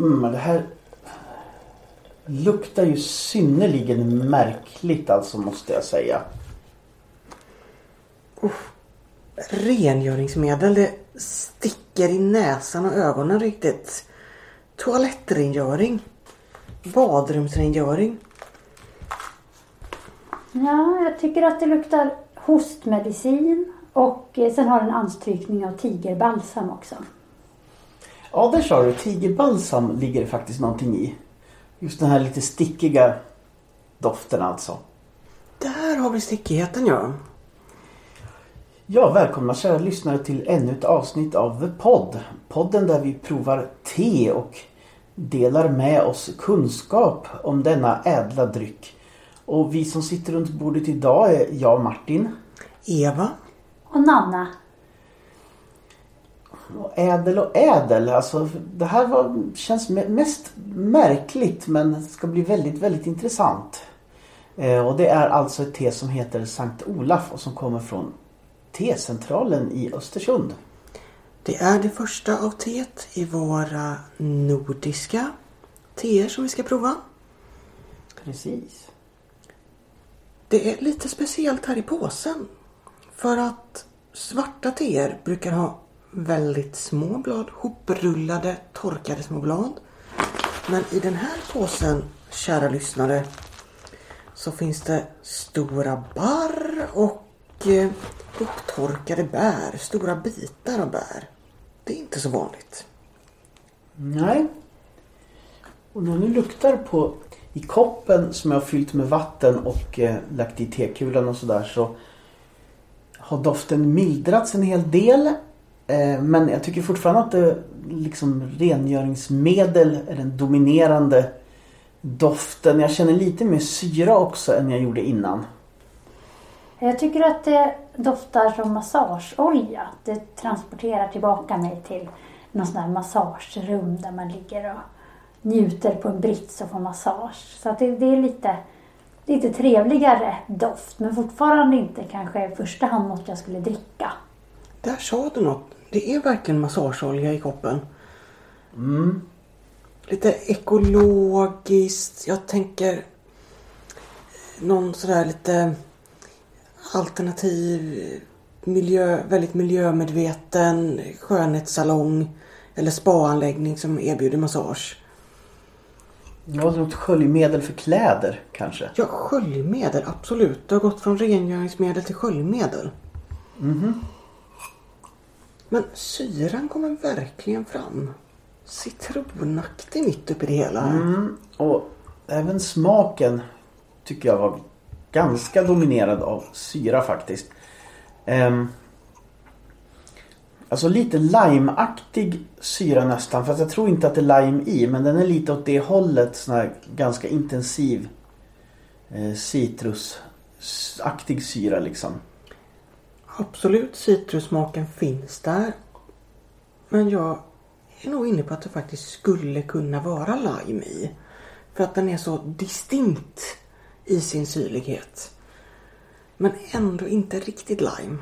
Mm, det här luktar ju synnerligen märkligt alltså måste jag säga. Rengöringsmedel, det sticker i näsan och ögonen riktigt. Toalettrengöring. Badrumsrengöring. Ja, jag tycker att det luktar hostmedicin och eh, sen har den anstrykning av tigerbalsam också. Ja, där sa du. Tigerbalsam ligger det faktiskt någonting i. Just den här lite stickiga doften alltså. Där har vi stickigheten ja. Ja, välkomna kära lyssnare till ännu ett avsnitt av The Pod. Podden där vi provar te och delar med oss kunskap om denna ädla dryck. Och vi som sitter runt bordet idag är jag Martin. Eva. Och Nanna. Ädel och ädel, alltså det här var, känns me- mest märkligt men ska bli väldigt, väldigt intressant. Eh, och det är alltså ett te som heter Sankt Olaf och som kommer från Tecentralen i Östersund. Det är det första av teet i våra nordiska teer som vi ska prova. Precis. Det är lite speciellt här i påsen. För att svarta teer brukar ha väldigt små blad, hoprullade, torkade små blad. Men i den här påsen, kära lyssnare, så finns det stora barr och eh, upptorkade bär, stora bitar av bär. Det är inte så vanligt. Nej. Och när ni luktar på i koppen som jag har fyllt med vatten och eh, lagt i tekulan och sådär så har doften mildrats en hel del. Eh, men jag tycker fortfarande att det liksom rengöringsmedel är den dominerande doften. Jag känner lite mer syra också än jag gjorde innan. Jag tycker att det doftar som massageolja. Det transporterar tillbaka mig till någon sån där massagerum där man ligger och njuter på en brits och får massage. Så att det, det är lite, lite trevligare doft men fortfarande inte kanske i första hand något jag skulle dricka. Där sa du något. Det är verkligen massageolja i koppen. Lite ekologiskt. Jag tänker någon sådär lite alternativ miljö, väldigt miljömedveten skönhetssalong eller spaanläggning som erbjuder massage. Något sköljmedel för kläder kanske. Ja, sköljmedel, absolut. Du har gått från rengöringsmedel till sköljmedel. Men syran kommer verkligen fram. Citronaktig mitt uppe i det hela. Mm, och även smaken tycker jag var ganska dominerad av syra faktiskt. Um, alltså lite limeaktig syra nästan. Fast jag tror inte att det är lime i. Men den är lite åt det hållet. Sån här ganska intensiv eh, citrusaktig syra liksom. Absolut, citrussmaken finns där. Men jag är nog inne på att det faktiskt skulle kunna vara lime i. För att den är så distinkt i sin syrlighet. Men ändå inte riktigt lime.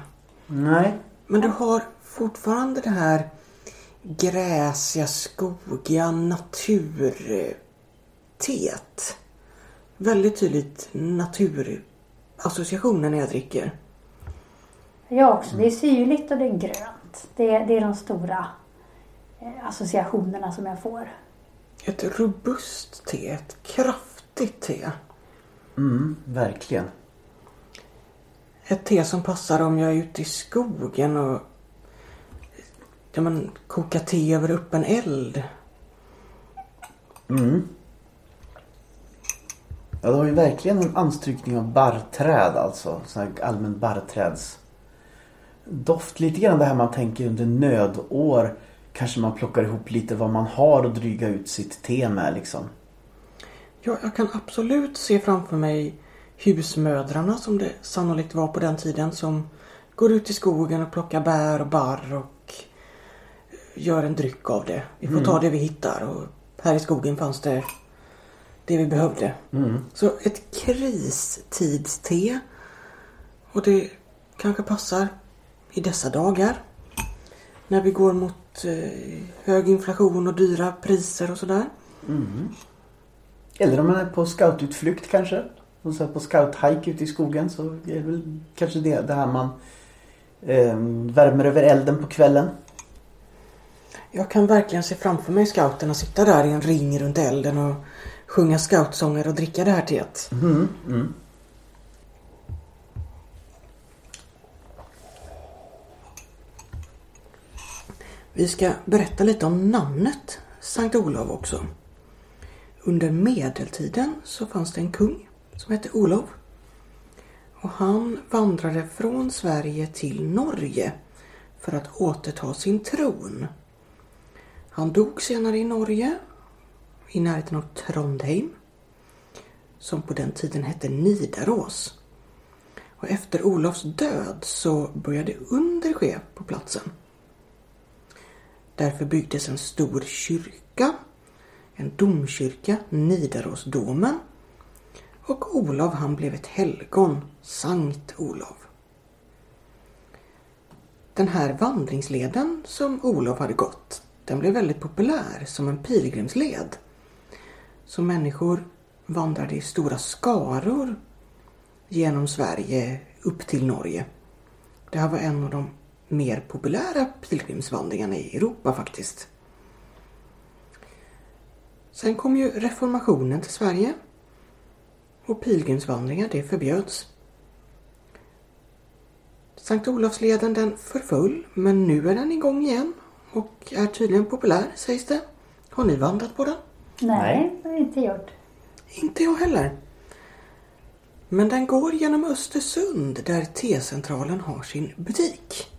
Nej. Men du har fortfarande det här gräsiga, skogiga naturteet. Väldigt tydligt naturassociationen när jag dricker. Jag också. Det är syrligt och det är grönt. Det är, det är de stora eh, associationerna som jag får. Ett robust te, ett kraftigt te. Mm, verkligen. Ett te som passar om jag är ute i skogen och ja, men, kokar te över öppen eld. Ja, det har ju verkligen en anstrykning av barrträd alltså. Sån här allmän barrträds doft. Lite grann det här man tänker under nödår. Kanske man plockar ihop lite vad man har och dryga ut sitt te med liksom. Ja, jag kan absolut se framför mig husmödrarna som det sannolikt var på den tiden som går ut i skogen och plockar bär och barr och gör en dryck av det. Vi får ta det vi hittar och här i skogen fanns det det vi behövde. Så ett kristidste och det kanske passar i dessa dagar när vi går mot eh, hög inflation och dyra priser och sådär. Eller om man är på scoututflykt kanske. Och så här på scouthike ute i skogen så är det väl kanske det, det här man eh, värmer över elden på kvällen. Jag kan verkligen se framför mig scouterna sitta där i en ring runt elden och sjunga scoutsånger och dricka det här teet. Mm, mm. Vi ska berätta lite om namnet Sankt Olof också. Under medeltiden så fanns det en kung som hette Olof. Och han vandrade från Sverige till Norge för att återta sin tron. Han dog senare i Norge i närheten av Trondheim som på den tiden hette Nidaros. Och efter Olofs död så började under ske på platsen. Därför byggdes en stor kyrka, en domkyrka, Nidarosdomen. Och Olof han blev ett helgon, Sankt Olof. Den här vandringsleden som Olof hade gått, den blev väldigt populär som en pilgrimsled. Så människor vandrade i stora skaror genom Sverige upp till Norge. Det här var en av de mer populära pilgrimsvandringarna i Europa faktiskt. Sen kom ju reformationen till Sverige och pilgrimsvandringar det förbjöds. Sankt Olofsleden den förföll men nu är den igång igen och är tydligen populär sägs det. Har ni vandrat på den? Nej, det har jag inte gjort. Inte jag heller. Men den går genom Östersund där T-centralen har sin butik.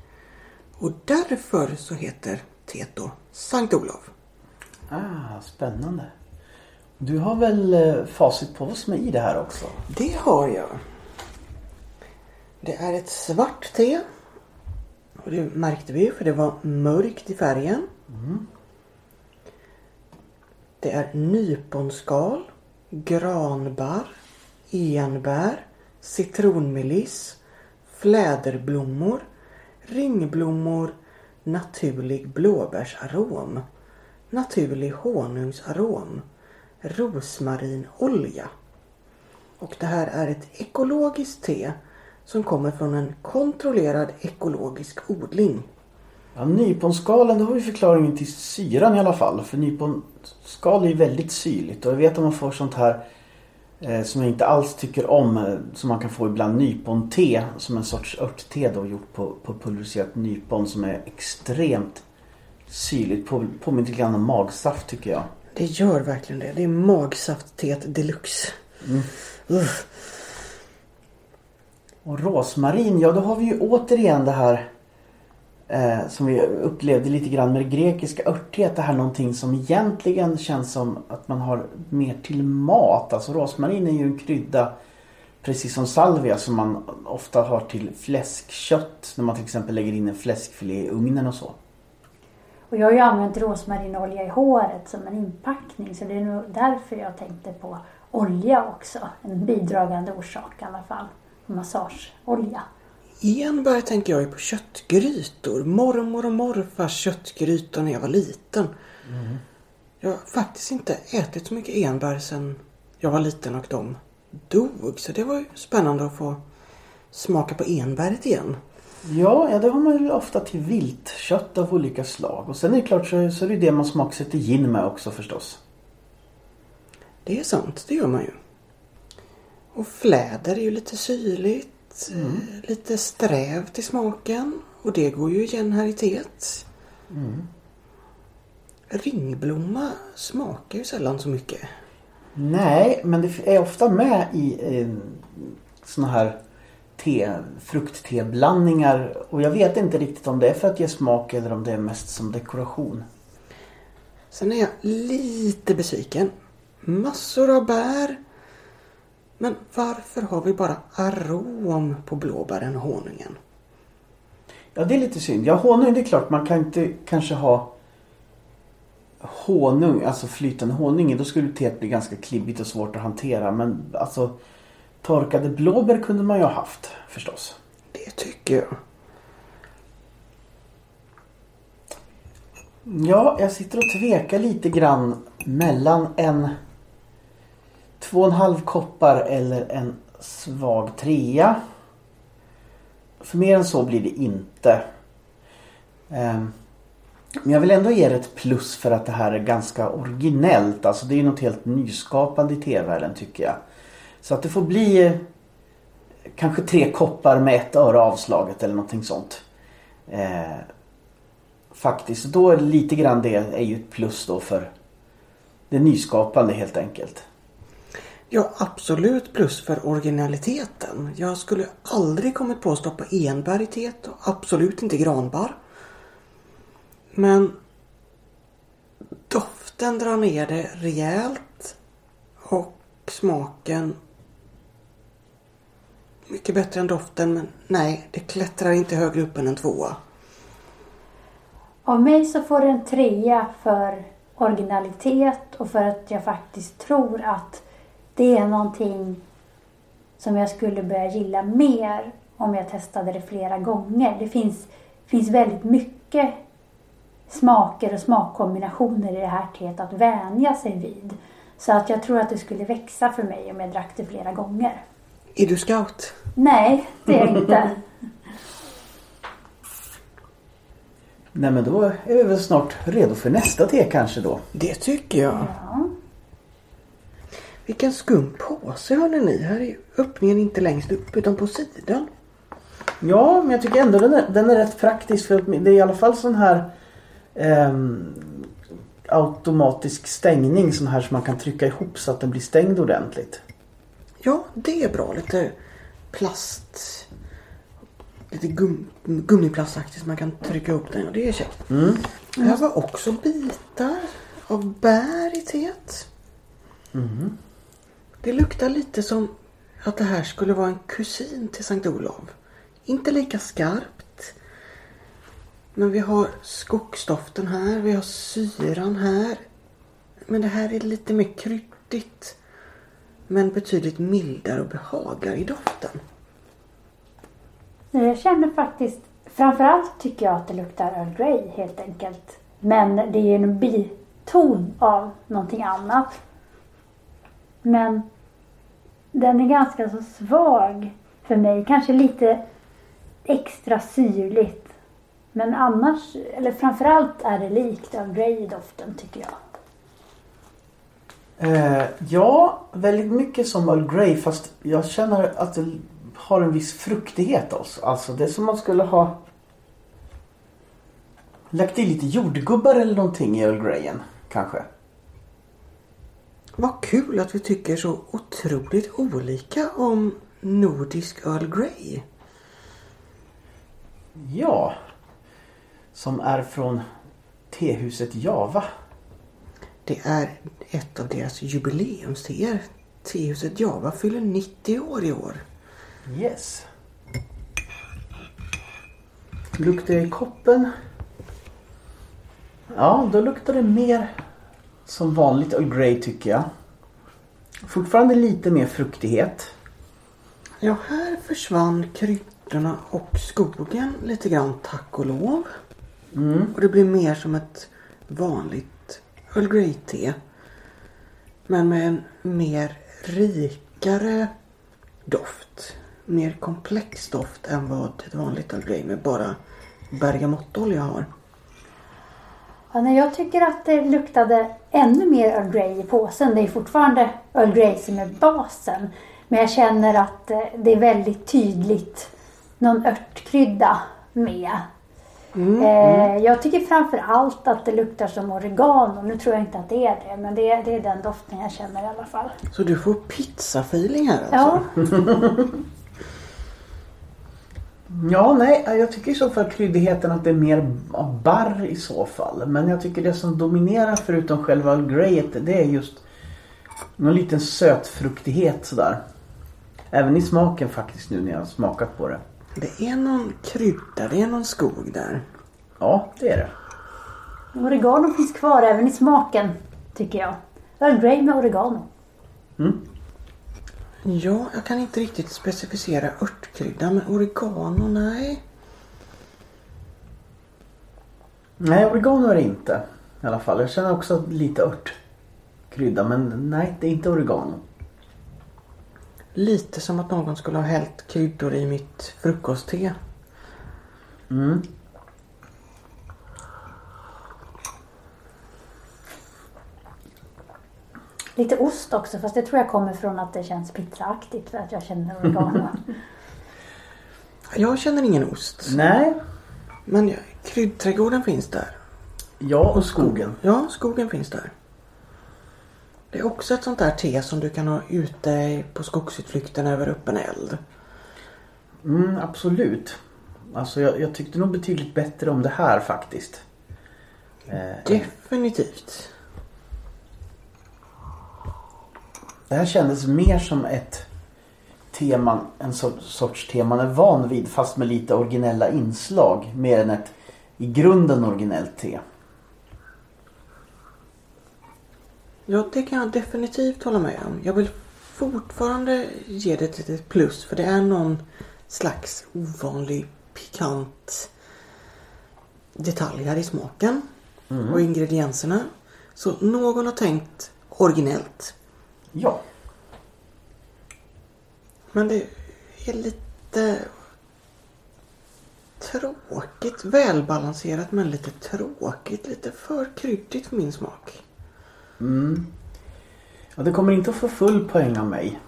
Och därför så heter teet då Sankt Olof. Ah, spännande. Du har väl eh, facit på vad som är i det här också? Det har jag. Det är ett svart te. Och det märkte vi för det var mörkt i färgen. Det är nyponskal, granbarr, enbär, citronmeliss, fläderblommor, ringblommor, naturlig blåbärsarom, naturlig honungsarom, rosmarinolja. Och det här är ett ekologiskt te som kommer från en kontrollerad ekologisk odling. Ja, nyponskalen, då har vi förklaringen till syran i alla fall. För nyponskal är ju väldigt syrligt och jag vet att man får sånt här som jag inte alls tycker om. Eh, som man kan få ibland nyponte som en sorts örtte då gjort på, på pulveriserat nypon som är extremt syrligt. På, påminner lite grann om magsaft tycker jag. Det gör verkligen det. Det är magsaftet deluxe. Uff. Och rosmarin, ja då har vi ju återigen det här eh, som vi upplevde lite grann med det grekiska örtighet, Det här någonting som egentligen känns som att man har mer till mat. Alltså rosmarin är ju en krydda precis som salvia som man ofta har till fläskkött. När man till exempel lägger in en fläskfilé i ugnen och så. Och jag har ju använt rosmarinolja i håret som en inpackning så det är nog därför jag tänkte på olja också. En bidragande orsak i alla fall. Massageolja. Enbär tänker jag ju på köttgrytor. Mormor och morfars köttgrytor när jag var liten. Jag har faktiskt inte ätit så mycket enbär sedan jag var liten och de dog. Så det var ju spännande att få smaka på enbäret igen. Ja, ja det har man ju ofta till viltkött av olika slag. Och sen är det klart så, så är det det man smaksätter gin med också förstås. Det är sant, det gör man ju. Och fläder är ju lite syrligt. Eh, Lite strävt i smaken. Och det går ju igen här i teet. Ringblomma smakar ju sällan så mycket. Nej, men det är ofta med i eh, såna här te, fruktteblandningar. Och jag vet inte riktigt om det är för att ge smak eller om det är mest som dekoration. Sen är jag lite besviken. Massor av bär. Men varför har vi bara arom på blåbären och honungen? Ja, det är lite synd. Ja, honung det är klart man kan inte kanske ha honung, alltså flytande honung. Då skulle teet bli ganska klibbigt och svårt att hantera. Men alltså torkade blåbär kunde man ju ha haft förstås. Det tycker jag. Ja, jag sitter och tvekar lite grann mellan en två och en halv koppar eller en svag trea. För mer än så blir det inte. Ehm, men jag vill ändå ge det ett plus för att det här är ganska originellt. Alltså det är något helt nyskapande i tv-världen tycker jag. Så att det får bli eh, kanske tre koppar med ett öre avslaget eller någonting sånt. Eh, faktiskt. Då är det lite grann det är ju ett plus då för det nyskapande helt enkelt. Ja, absolut plus för originaliteten. Jag skulle aldrig kommit på att stoppa enbär i teet och absolut inte granbar. Men doften drar ner det rejält och smaken mycket bättre än doften men nej, det klättrar inte högre upp än en tvåa. Av mig så får det en trea för originalitet och för att jag faktiskt tror att det är någonting som jag skulle börja gilla mer om jag testade det flera gånger. Det finns, finns väldigt mycket smaker och smakkombinationer i det här teet att vänja sig vid. Så att jag tror att det skulle växa för mig om jag drack det flera gånger. Är du scout? Nej, det är jag inte. Nej men då är vi väl snart redo för nästa te kanske då. Det tycker jag. Ja. Vilken skum påse hörni ni. Här är öppningen inte längst upp utan på sidan. Ja, men jag tycker ändå den är, den är rätt praktisk för det är i alla fall sån här ehm, automatisk stängning sån här som man kan trycka ihop så att den blir stängd ordentligt. Ja, det är bra. Lite plast. Lite gum, gummiplastaktigt man kan trycka upp den. Och det är käckt. Mm. Här var också bitar av bär i teet. Mhm. Det luktar lite som att det här skulle vara en kusin till Sankt Olof. Inte lika skarpt. Men vi har skogsdoften här, vi har syran här. Men det här är lite mer kryddigt. Men betydligt mildare och behagar i doften. Nej, Jag känner faktiskt, framförallt tycker jag att det luktar Earl Grey helt enkelt. Men det är ju en biton av någonting annat. Men den är ganska så svag för mig. Kanske lite extra syrligt. Men annars, eller framförallt är det likt av Grey-doften tycker jag. Eh, ja, väldigt mycket som Earl Grey fast jag känner att det har en viss fruktighet också. Alltså det är som man skulle ha lagt i lite jordgubbar eller någonting i Earl Greyen kanske. Vad kul att vi tycker så otroligt olika om nordisk Earl Grey. Ja. Som är från tehuset Java. Det är ett av deras jubileumsteer. Tehuset Java fyller 90 år i år. Yes. Luktar det i koppen? Ja, då luktar det mer som vanligt Earl Grey tycker jag. Fortfarande lite mer fruktighet. Ja, här försvann kryddorna och skogen lite grann tack och lov. Mm. Och det blir mer som ett vanligt Earl Grey-te. Men med en mer rikare doft. Mer komplex doft än vad ett vanligt Earl Grey med bara bergamottolja har. Ja, nej, jag tycker att det luktade ännu mer Earl Grey i påsen. Det är fortfarande Earl Grey som är basen. Men jag känner att eh, det är väldigt tydligt någon örtkrydda med. Eh, jag tycker framför allt att det luktar som oregano. Nu tror jag inte att det är det, men det är, det är den doften jag känner i alla fall. Så du får pizza-feeling här alltså? Ja, Ja, nej, jag tycker i så fall kryddigheten att det är mer av barr i så fall. Men jag tycker det som dominerar förutom själva Earl Greyet det är just någon liten sötfruktighet sådär. Även i smaken faktiskt nu när jag har smakat på det. Det är någon krydda, det är någon skog där. Ja, det är det. oregano finns kvar även i smaken, tycker jag. Earl Grey med oregano. Mm. Ja, jag kan inte riktigt specificera örtkrydda men oregano, nej. Nej, oregano är det inte. I alla fall. Jag känner också lite örtkrydda men nej, det är inte oregano. Lite som att någon skulle ha hällt kryddor i mitt frukostte. Mm. Lite ost också fast det tror jag kommer från att det känns pizzaaktigt för att jag känner oregano. Jag känner ingen ost. Nej. Men kryddträdgården finns där. Ja, och skogen. Ja, skogen finns där. Det är också ett sånt där te som du kan ha ute på skogsutflykten över öppen eld. Mm, absolut. Alltså jag, jag tyckte nog betydligt bättre om det här faktiskt. Eh, Definitivt. Det här kändes mer som ett tema, en so- sorts te man är van vid fast med lite originella inslag. Mer än ett i grunden originellt te. Ja, det kan jag definitivt hålla med om. Jag vill fortfarande ge det ett litet plus för det är någon slags ovanlig pikant detalj här i smaken och ingredienserna. Så någon har tänkt originellt. Ja. Men det är lite tråkigt. Välbalanserat men lite tråkigt. Lite för kryddigt för min smak. Mm. Ja, det kommer inte att få full poäng av mig.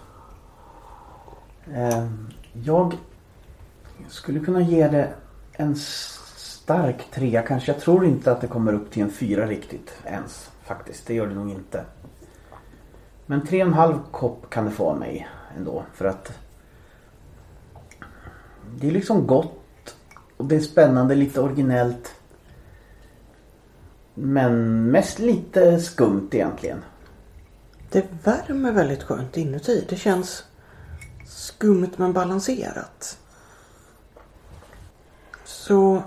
Eh, jag skulle kunna ge det en stark trea kanske. Jag tror inte att det kommer upp till en fyra riktigt ens. Faktiskt, det gör det nog inte. Men tre och en halv kopp kan det få av mig ändå. För att det är liksom gott och det är spännande, lite originellt. Men mest lite skumt egentligen. Det värmer väldigt skönt inuti. Det känns skumt men balanserat. Så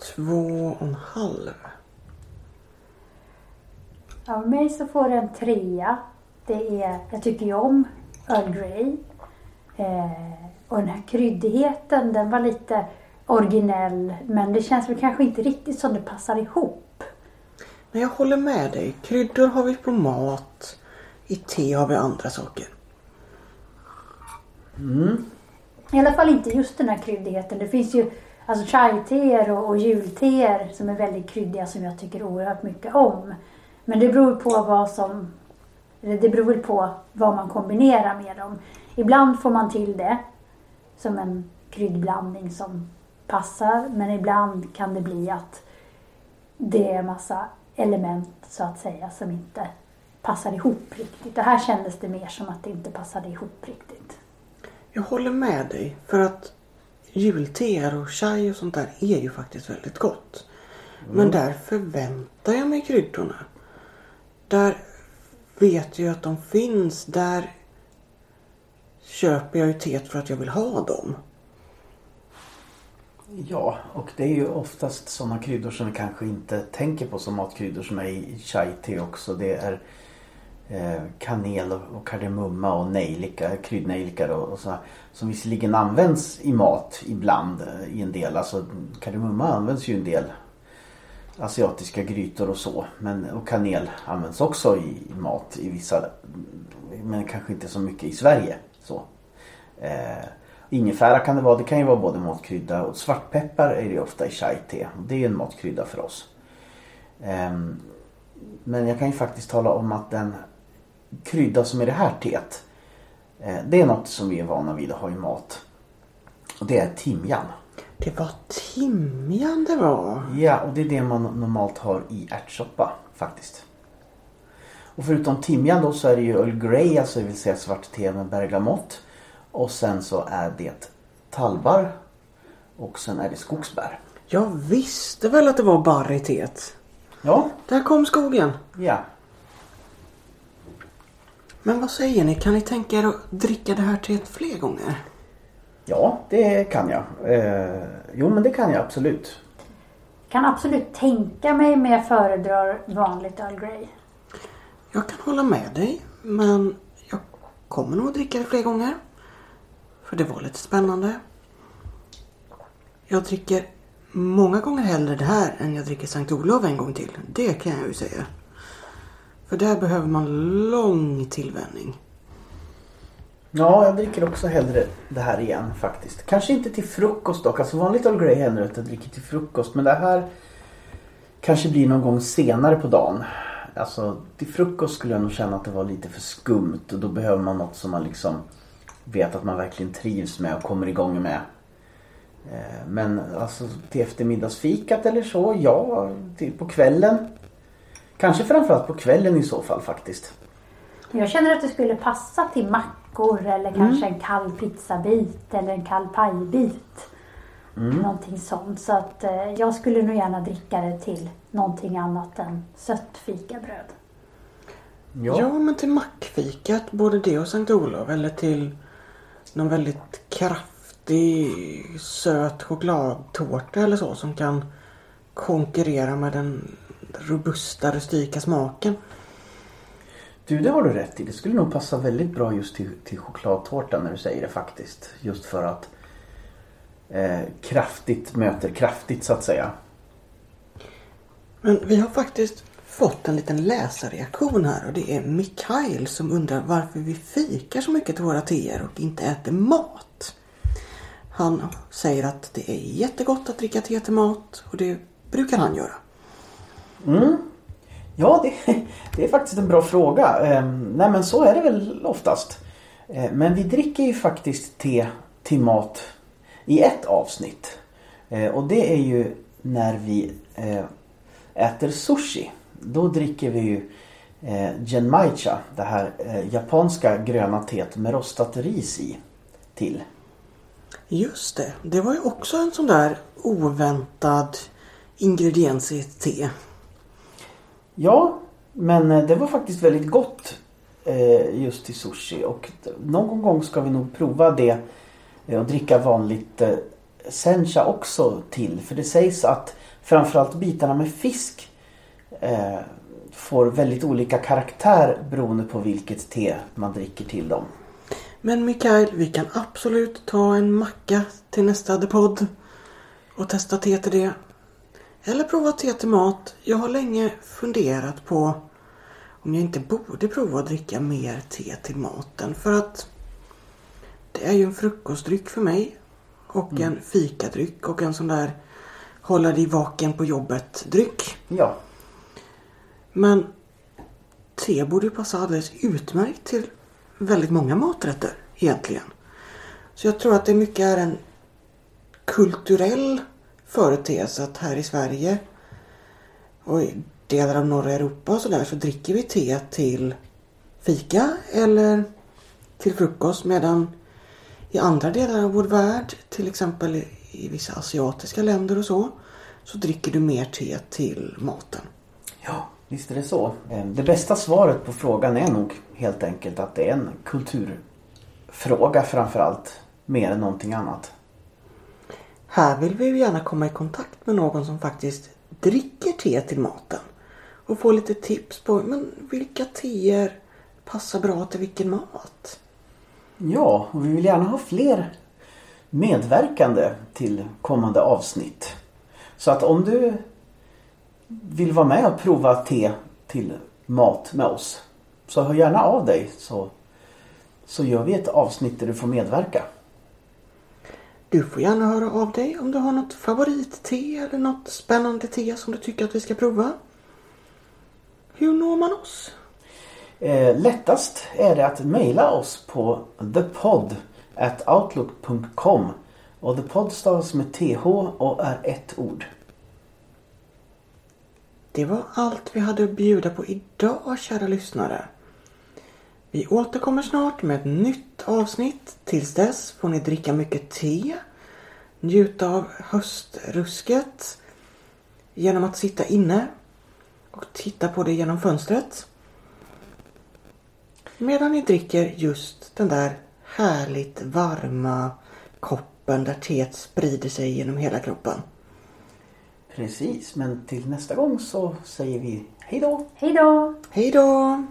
två och en halv. Av mig så får det en trea. Det är, jag tycker ju om Earl Grey. Eh, och den här kryddigheten den var lite originell men det känns väl kanske inte riktigt som det passar ihop. Men jag håller med dig. Kryddor har vi på mat. I te har vi andra saker. I alla fall inte just den här kryddigheten. Det finns ju alltså chai-teer och, och julteer som är väldigt kryddiga som jag tycker oerhört mycket om. Men det beror på vad som... Eller det beror väl på vad man kombinerar med dem. Ibland får man till det som en kryddblandning som passar. Men ibland kan det bli att det är massa element så att säga som inte passar ihop riktigt. Och här kändes det mer som att det inte passade ihop riktigt. Jag håller med dig. För att julteer och chai och sånt där är ju faktiskt väldigt gott. Men där förväntar jag mig kryddorna. Där vet jag att de finns. Där köper jag ju teet för att jag vill ha dem. Ja, och det är ju oftast sådana kryddor som vi kanske inte tänker på som matkryddor som är i chai-te också. Det är eh, kanel och, kardemumma och nejlika, kryddnejlika och, och så, som visserligen används i mat ibland eh, i en del. Alltså kardemumma används ju en del asiatiska grytor och så. Men, och kanel används också i, mat i vissa, men kanske inte så mycket i Sverige. Så. Eh, ingefära kan det vara, det kan ju vara både matkrydda och svartpeppar är det ju ofta i chai-te. Det är en matkrydda för oss. Eh, men jag kan ju faktiskt tala om att den krydda som är det här teet. Eh, det är något som vi är vana vid att ha i mat. Och det är timjan. Det var timjan det var. Ja, och det är det man normalt har i ärtsoppa faktiskt. Och förutom timjan då så är det ju Earl Grey, alltså det vill säga svart te med bergamott. Och sen så är det tallbar och sen är det skogsbär. Jag visste väl att det var barr i teet. Ja, Där kom skogen. ja. Men vad säger ni? Kan ni tänka er att dricka det här teet fler gånger? Ja, det kan jag. Eh, jo, men det kan jag absolut. Kan absolut tänka mig men jag föredrar vanligt Earl Grey. Jag kan hålla med dig, men jag kommer nog att dricka det fler gånger. För det var lite spännande. Jag dricker många gånger hellre det här än jag dricker Sankt Olof en gång till. Det kan jag ju säga. För där behöver man lång tillvänjning. Ja, jag dricker också hellre det här igen faktiskt. Kanske inte till frukost dock. Alltså vanligt Earl Grey händer att jag dricker till frukost. Men det här kanske blir någon gång senare på dagen. Alltså till frukost skulle jag nog känna att det var lite för skumt. Och då behöver man något som man liksom vet att man verkligen trivs med och kommer igång med. Eh, men alltså till eftermiddagsfikat eller så, ja. Till, på kvällen. Kanske framförallt på kvällen i så fall faktiskt. Jag känner att det skulle passa till mackor eller kanske en kall pizzabit eller en kall pajbit. Någonting sånt. Så att eh, jag skulle nog gärna dricka det till någonting annat än sött fikabröd. Ja. men till mackfikat, både det och Sankt Olof. Eller till någon väldigt kraftig söt chokladtårta eller så som kan konkurrera med den robusta rustika smaken. Du, det har du rätt i. Det skulle nog passa väldigt bra just till, till chokladtårta när du säger det faktiskt. Just för att eh, kraftigt möter kraftigt så att säga. Men vi har faktiskt fått en liten läsarreaktion här och det är Mikael som undrar varför vi fikar så mycket till våra teer och inte äter mat. Han säger att det är jättegott att dricka te till mat och det brukar han göra. Ja, det, det är faktiskt en bra fråga. Eh, nej men så är det väl oftast. Eh, men vi dricker ju faktiskt te till mat i ett avsnitt. Eh, och det är ju när vi eh, äter sushi. Då dricker vi ju eh, genmaicha, det här eh, japanska gröna teet med rostat ris i till. Just det, det var ju också en sån där oväntad ingrediens i ett te. Ja, men eh, det var faktiskt väldigt gott eh, just till sushi och någon gång ska vi nog prova det eh, och dricka vanligt sencha också till. För det sägs att framförallt bitarna med fisk får väldigt olika karaktär beroende på vilket te man dricker till dem. Men Mikael, vi kan absolut ta en macka till nästa The Podd och testa te till det. Eller prova te till mat. Jag har länge funderat på om jag inte borde prova att dricka mer te till maten. För att det är ju en frukostdryck för mig. Och en fikadryck och en sån där hålla dig vaken på jobbet dryck. Ja, Men te borde ju passa alldeles utmärkt till väldigt många maträtter egentligen. Så jag tror att det mycket är en kulturell företeelse att här i Sverige och i delar av norra Europa och sådär så dricker vi te till fika eller till frukost medan i andra delar av vår värld, till exempel i- vissa asiatiska länder och så, så dricker du mer te till maten. Ja, visst är det så. Eh, det bästa svaret på frågan är nog helt enkelt att det är en kulturfråga framförallt. Mer än någonting annat. Här vill vi ju gärna komma i kontakt med någon som faktiskt dricker te till maten. Och få lite tips på men vilka teer passar bra till vilken mat. Ja, och vi vill gärna ha fler medverkande till kommande avsnitt. Så att om du vill vara med och prova te till mat med oss så hör gärna av dig så, så gör vi ett avsnitt där du får medverka. Du får gärna höra av dig om du har något favoritte eller något spännande te som du tycker att vi ska prova. Hur når man oss? Eh, lättast är det att mejla oss på thepod at outlook.com och thepod stavas med th och är ett ord. Det var allt vi hade att bjuda på idag, kära lyssnare. Vi återkommer snart med ett nytt avsnitt. Tills dess får ni dricka mycket te, njuta av höstrusket genom att sitta inne och titta på det genom fönstret. Medan ni dricker just den där härligt varma koppen där teet sprider sig genom hela kroppen. Precis, men till nästa gång så säger vi hej då! Hej då! Hej då!